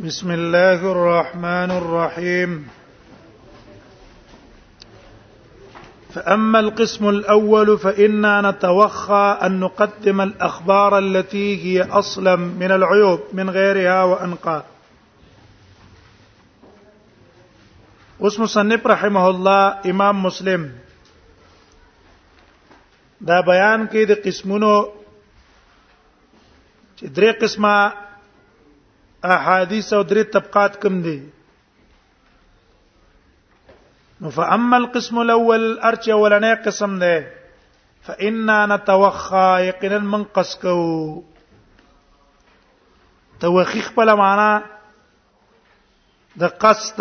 بسم الله الرحمن الرحيم فاما القسم الاول فانا نتوخى ان نقدم الاخبار التي هي اصلا من العيوب من غيرها وانقى اوس صنف رحمه الله امام مسلم دا بیان کې د قسمونو چې درې قسمه احادیث او درې طبقات کوم دي نو فاما القسم الاول ارچ اولنې قسم ده فإنا نتوخى يقينا من قسكو توخی خپل معنا د قصد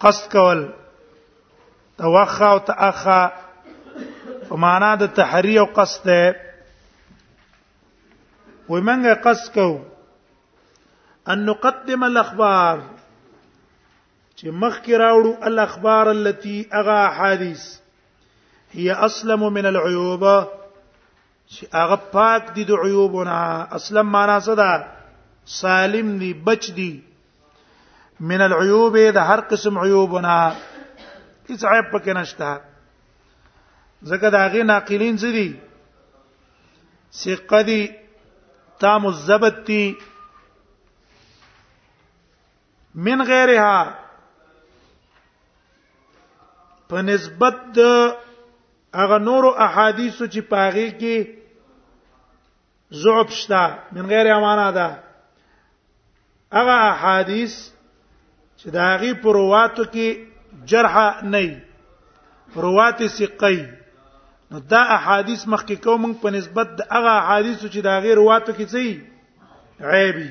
قصد کول توخا او تاخا په معنا د تحری او قصد ده وي منګه قصد کو ان نقدم الاخبار چې مخکې راوړو الاخبار التي اغا حادث هي اسلم من العيوب چې هغه پاک دي د عیوبونه اصلا معنا څه ده سالم دي بچ دي من العيوب د هر قسم عيوبنا هیڅ عیب پکې نشته ځکه دا غي ناقلین څه دي ثقه دي تام الزبط دي من غیرها په نسبت د هغه نورو احادیثو چې پاغي کې ضعف شته من غیر امانه ده هغه احادیث چې دا غي پرواتو کې جرح نه روات ثقي نو دا احادیث مخکې کوم په نسبت د هغه احادیث چې دا غي رواتو کې څه عیبي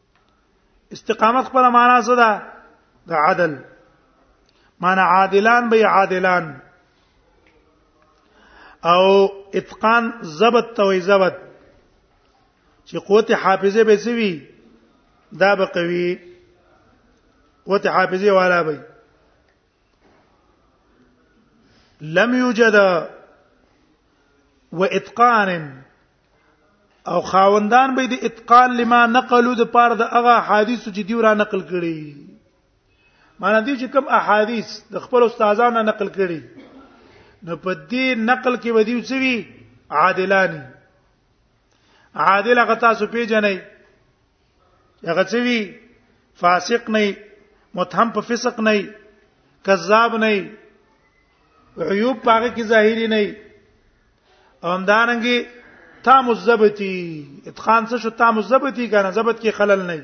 استقامت خپل معنا څه ده د عدل معنا عادلان به عادلان او اتقان ضبط توي ضبط چې قوت حافظه به سوي دا به قوي قوت حافظه والا به لم يوجد واتقان او خاوندان به د اتقان لما نقلو د پاره د هغه حدیث چې دی را نقل کړي معنی دی چې کوم احادیث د خپل استادانو نقل کړي نو په دې نقل کې ودی وسوي عادلانی عادل هغه تاسو پیژنئ هغه څه وی فاسق نه متهم په فسق نه کذاب نه عیوب پاګه کی ظاهری نه همدارنګي تام الزبتی اتقان څه شو تام الزبتی کنه زبط کې خلل نه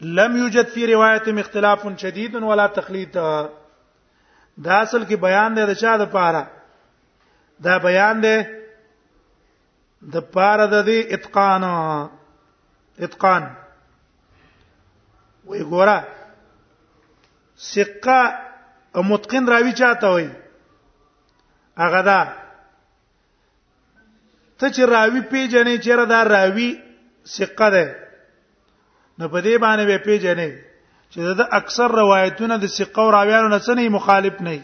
لم یوجد فی روایت اختلاف شدید ولا تقلید دا اصل کې بیان دی د چا د پاره دا بیان دی د پاره د دې اتقان اتقان وی ګورا سقه او متقن راوی چاته وی هغه دا ته چې راوی پیژنې چې را دا راوی سقه ده نو په دې باندې به پیژنې چې دا اکثر روایتونه د سقه او راویانو نه څه نه مخالف نه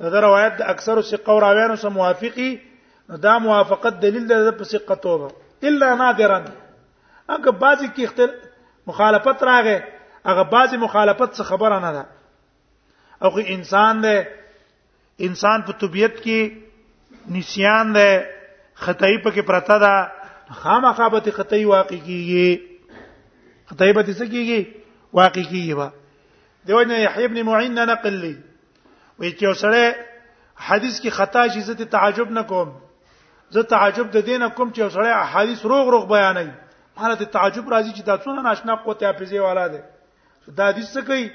دا روایت د اکثر ثقه راویانو سره موافقي دا موافقت دلیل ده په ثقه توبه الا نادرا اګه بعضی کې اختل مخالفت راغې هغه بعضی مخالفت څه خبره نه ده او که انسان ده انسان په طبیعت کې نسیان ده خدای په کې پرتا ده خامخا به خدای واقع کیږي خدای به څه کیږي واقع کیږي دیو نه یحیی ابن معین نه نقل لی وی چې سره حدیث کې خطا شي زه ته تعجب نه کوم زه تعجب د دینه کوم چې سره احادیث روغ روغ بیانای ماله ته تعجب راځي چې دا څونه ناشنا قوت حافظه والا ده دا حدیث څه کوي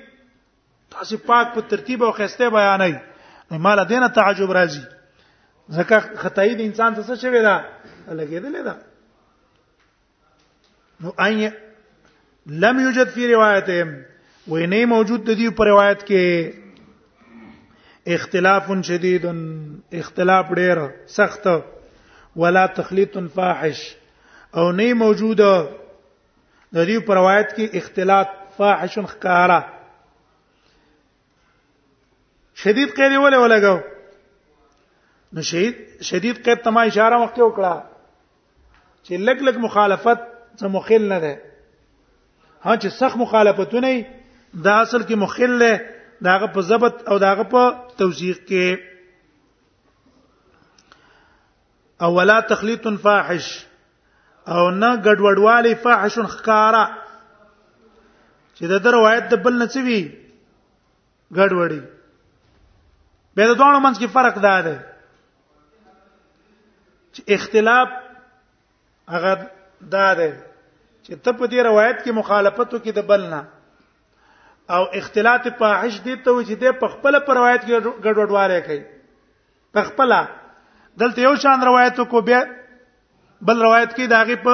تاسو پاک په ترتیب او خسته بیانای ماله دینه تعجب راځي ځکه خدای د انسان څه شوی دا لګیدل دا نو اي لم يوجد في روايتهم وینه موجود د دې په روایت کې اختلاف شدید اختلاف ډیر سخت ولا تخلیط فاحش او نه موجود د دې په روایت کې اختلاط فاحش خکارا شدید قید ولا ولګاو نو شدید شدید قید ته ما اشاره وکړه چې لګ لګ مخالفت څه مخل نه ده ها چې سخت مخالفتونه دا اصل کې مخل ده داغه په ضبط او داغه په توثیق کې او ولا تخلیط فاحش او نه ګډوډوالی فاحش خکارا چې د در روایت د بل نه چوي ګډوډي به د دوه منځ کې فرق دا ده چې اختلاف هغه دا ده چې ته په دې روایت کې مخالفتو کې د بلنا او اختلاط فاحش دي ته چې د په خپل پر روایت کې ګډوډواله کوي په خپل دلته یو شان روایت کو بیا بل روایت کې داغه په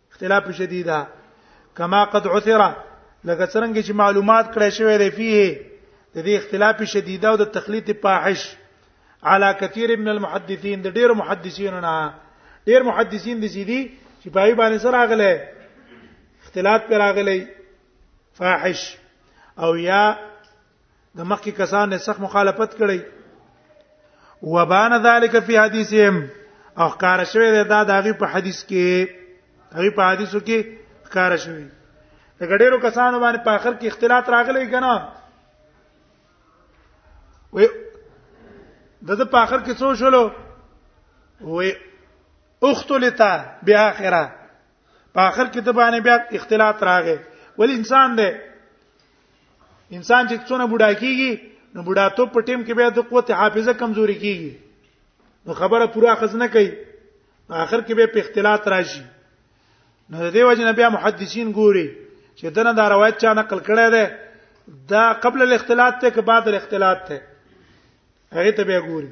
اختلاف شدیدا کما قد عثر لکه څنګه چې معلومات کړی شوی دی فيه د دې اختلاف شدیدا او د تخلیط فاحش على كثير من المحدثين د ډیر محدثینو نه ډیر محدثین دي چې دي چې پای باندې سره راغله اختلاف پر راغلی فاحش او یا د مخکې کسان نه سخت مخالفت کړي وبان ذلک فی حدیثهم او ښکار شوی دا د هغه په حدیث کې هغه په حدیثو کې ښکار شوی د ګډیرو کسانو باندې په اخر کې اختلاط راغلی کنه وې د د په اخر کې څو شولو وې اختلطا بیا اخره په اخر کې د باندې بیا اختلاط راغی ول انسان دی انسان چې څونه بوډا کیږي نو بوډا ته په ټیم کې بیا د قوت حافظه کمزوري کیږي نو خبره پورا خزنه کوي اخر کې به په اختلاط راشي نو د دې وجه نه بیا محدثین ګوري چې دنه دا روایت چا نقل کړی دی دا قبل الاختلاط ته که بعد الاختلاط ته هغه ته بیا ګوري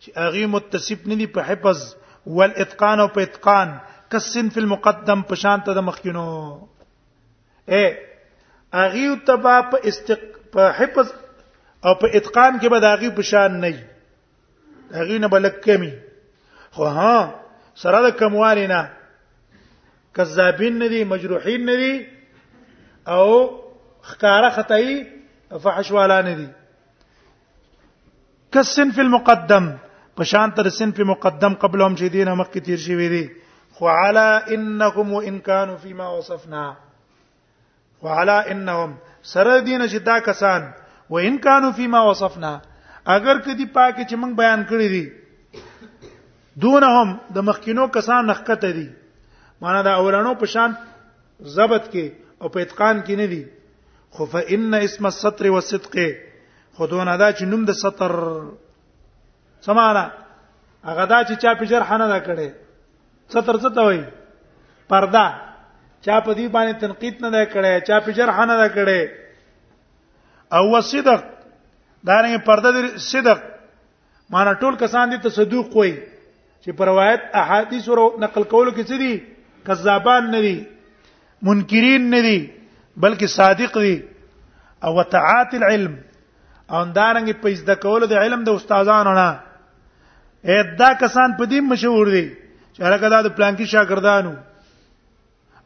چې هغه متصف نه دي په حفظ والاتقان او په اتقان کسن فی المقدم په شان ته د مخکینو اے هغه تبا په استق په حفظ او په اتقان کې به د هغه په شان نه وي هغه نه بلک کمی خو ها سره د کموالینا کذابین نه دي مجروحین نه دي او خکاره خدای فحش والا نه دي کسن فی المقدم په شان تر سن په مقدم قبل هم چې دینه مخکې تیر شي وي دي خو علا انهم وان كانوا فيما وصفنا وعلى انهم سره دین چې دا کسان وان كانوا فيما وصفنا اگر کدی پاکه چې موږ بیان کړی دي دونهم د مخکینو کسان نخکته دي معنا دا اورانو په شان ضبط کې او په اتقان کې نه دي خو فإن اسم الستر والصدق خودونه دا چې نوم د ستر سمانا هغه دا چې چا په جرح نه دا کړي ستر څه ته وایي پردا چا په دې باندې تنقید نه دا کړي چا په جرح نه دا کړي او صدق دا نه پرده د صدق معنا ټول کسان دي تصدوق وای چې پر روایت احادیث ورو نقل کولو کې څه دي کذابان نه دي منکرین نه دي بلکې صادق دي او وتعات العلم او دارنګ په زده کولو د علم د استادانو نه اې دا کسان په دې مشهور دي چې هغه د پلانکی شاګردانو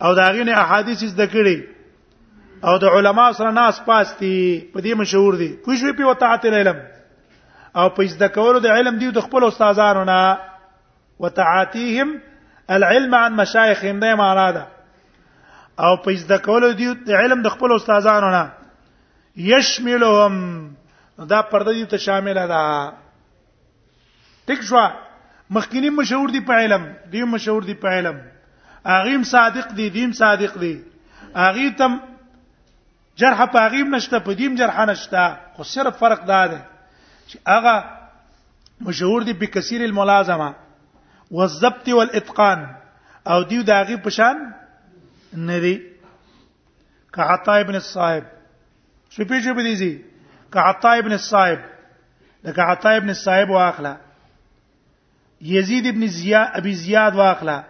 او دا غینه احادیث زده کړي او د علما سره ناس پاستي په دې مشهور دي کوی شوی په وتعت العلم او په زده کولو د علم دی د خپل استادانو نه وتعاتيهم العلم عن مشايخهم دا معنا ده او په زده کولو دی د علم د خپل استادانو نه يشملهم دا پرده دي ته شامل ده ټیک شو مخکینی مشهور دی په علم دی مشهور دی په علم اغیم صادق دی دیم صادق دی اغی تم جرح په اغیم نشته په دیم جرح نشته خو صرف فرق دا دی چې هغه مشهور دی په کثیر الملازمه والضبط والاتقان او دیو د هغه پشان نه دی که عطا ابن الصائب شو پیښه به دي زی که عطا ابن الصائب لکه عطا ابن صاحب واخلا یزید ابن زیاد ابي زیاد واخلا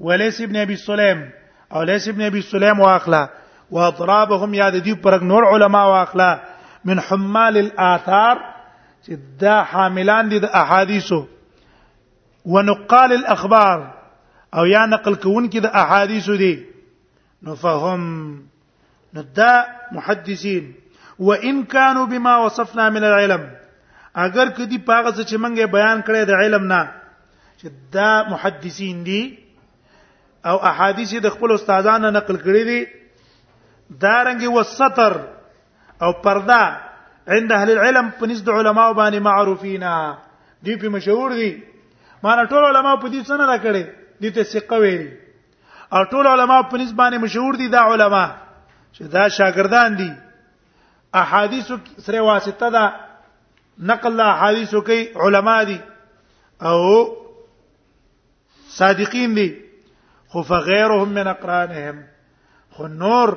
ولیس ابن ابي سلیم او لیس ابن ابي سلیم واخلا واضرابهم یا د دې پر نور علما واخلا من حمال الاثار چې دا حاملان دي د احادیثو ونقال الاخبار او یا نقل کوونکي د احادیثو دي نو فهم نو دا محدثین وان كانوا بما وصفنا من العلم اگر کدی پاغه چې منګه بیان کړی د علم نه چې دا محدثین دي او احادیث د خپل استادانو نقل کړی دي دارنګ وسطر او پرده عند اهل العلم په نسبت علماء باندې معروفینا دی په مشهور دي مانه ټول علماء په دې څه نه راکړي دي ته ثقه ویلي او ټول علما په نسبانه مشهور دي دا علما چې دا شاګردان دي احادیث سره واسطه ده نقل احادیث کوي علما دي او صادقین دي خو فغيرهم من اقرانهم خو نور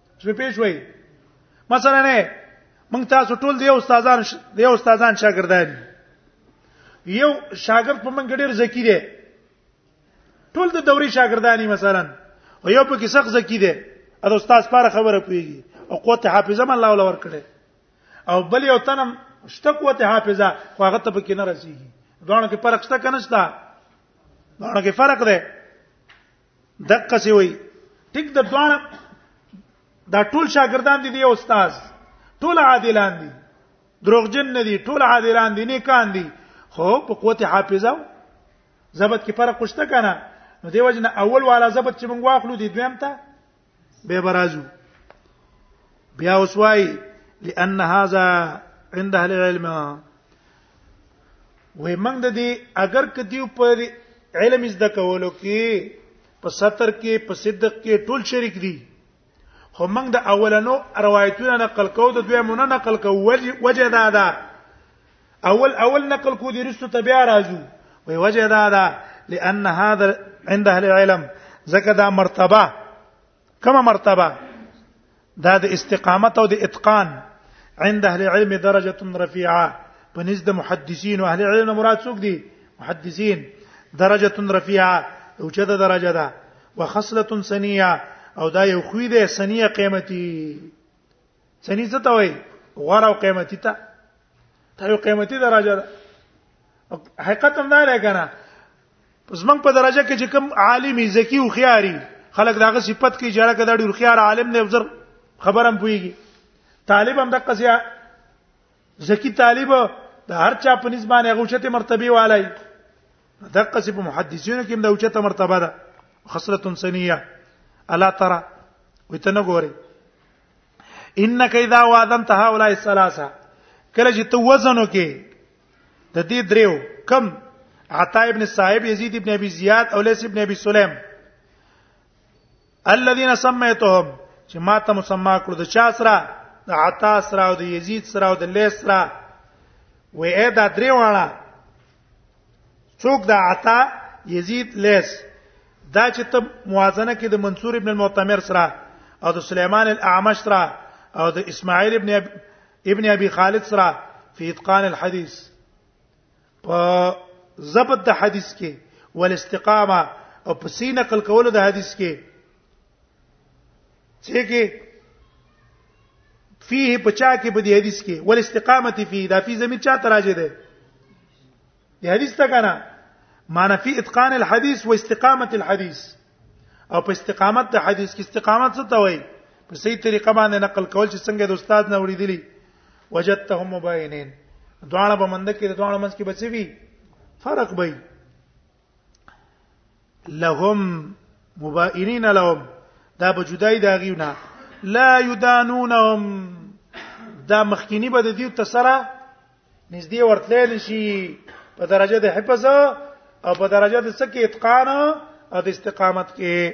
څه پیښ وای مثلا نه موږ تاسو ټول دی استادان دی استادان شاګردان یو شاګرد په موږ ډیر ذکی دی ټول د دوري شاګردانی مثلا او یو په کې سخت ذکی دی دا استاد پاره خبره کوي او قوت حافظه من الله ولا ور کړي او بل یو تنم شته قوت حافظه خو هغه ته پکې نه رسیږي دوه کې فرق شته کنه شته دوه کې فرق دی دقه سی وای ټیک د دوانه دا ټول شاګردان دي دی استاد ټول عادلان دي دروغجن نه دي ټول عادلان دي نیکان دي خو په قوت حافظه زبط کې فرق شته کنه نو دی وجنه اول والا زبط چې موږ واخلو دی دویم ته به برازو بیا وسوای لأن هذا عند اهل العلم وې موږ د دې اگر کدی په علم زده کولو کې په ستر کې په صدق کې ټول شریک دي خو موږ د اولنو روایتونو نقل کوو د دوی مونږ نقل کوو وجه دا ده اول اول نقل کو دي رسو ته بیا راځو وی وجه دا ده لان هذا عند اهل العلم زکه دا مرتبه کومه مرتبه دا د استقامت او د اتقان عند اهل العلم درجه رفيعه پنځ د محدثین او اهل علم مراد څوک دي محدثین درجه رفيعه او چې دا درجه ده وخصله سنيه او دا یو خوې ده سنيه قیمتي سنی څه ته وای غوړ او قیمتي ته دا یو قیمتي درجه ده حقیقت هم دا لګنه پس موږ په درجه کې چې کوم عالم زکی او خياري خلک داغه صفت کې جړه کده ډیر خيار عالم نه افزر خبرم پويږي طالب هم دغه سیا زکی طالب د هر چا په نسبانه غوښته مرتبه والای دغه سپ محدثینو کې د اوچته مرتبه ده خصله سنیه الا ترى وتنه ګوري انک اذا وادنت هؤلاء الثلاثه کله چې ته وزنو کې د دې دریو کم عطا ابن صاحب یزید ابن ابي زیاد او لیس ابن ابي سلیم الذين سميتهم چې ما ته مسما کړو د چا سره د عطا سره او د یزید سره او د لیس سره وې اې دا درې واړه څوک دا عطا یزید لیس دا چې ته موازنه کې د منصور ابن المعتمر سره او د سليمان الاعمش سره او د اسماعیل ابن اب... ابن ابي خالد سره فی اتقان الحديث په ضبط د حدیث کې والاستقامه او په سینه قل کول د حدیث کې چې کې فيه بچا کې په دې حدیث کې ول استقامت فيه دا فيه زمير چا تراجه ده دې حدیث ته کنه معنی فی اتقان الحديث واستقامه الحديث او په استقامت د حدیث کې استقامت څه ته وایي په صحیح طریقه باندې نقل کول چې څنګه د استاد نه وړیدلی وجدتهم مباینین دواړه به مند کې دواړه منځ کې بچوي فرق به لهم مبائنین لهم دا به جدای دا غیونه لا یدانونهم دا مخکینی به د دې تسره نږدې ورتلې نشي په درجه د حفظ او په درجه د سکه اتقان او د استقامت کې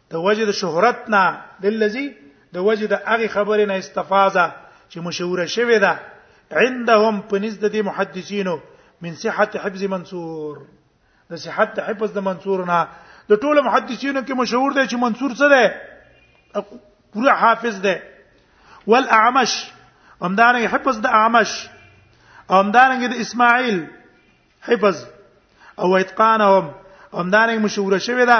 د وجه د شهرت نه للذي د وجه د هغه خبرې نه استفاده چې مشهوره شوې ده عندهم پنځ د محدثینو من صحت حفظ منصور د صحت حفظ د منصور نه د ټولو محدثینو کې مشهور دی چې منصور څه دی پوره حافظ دی والاعمش همدارنګه حفظ د اعمش او همدارنګه د اسماعیل حفظ او اتقانهم همدارنګه مشهور شوی ده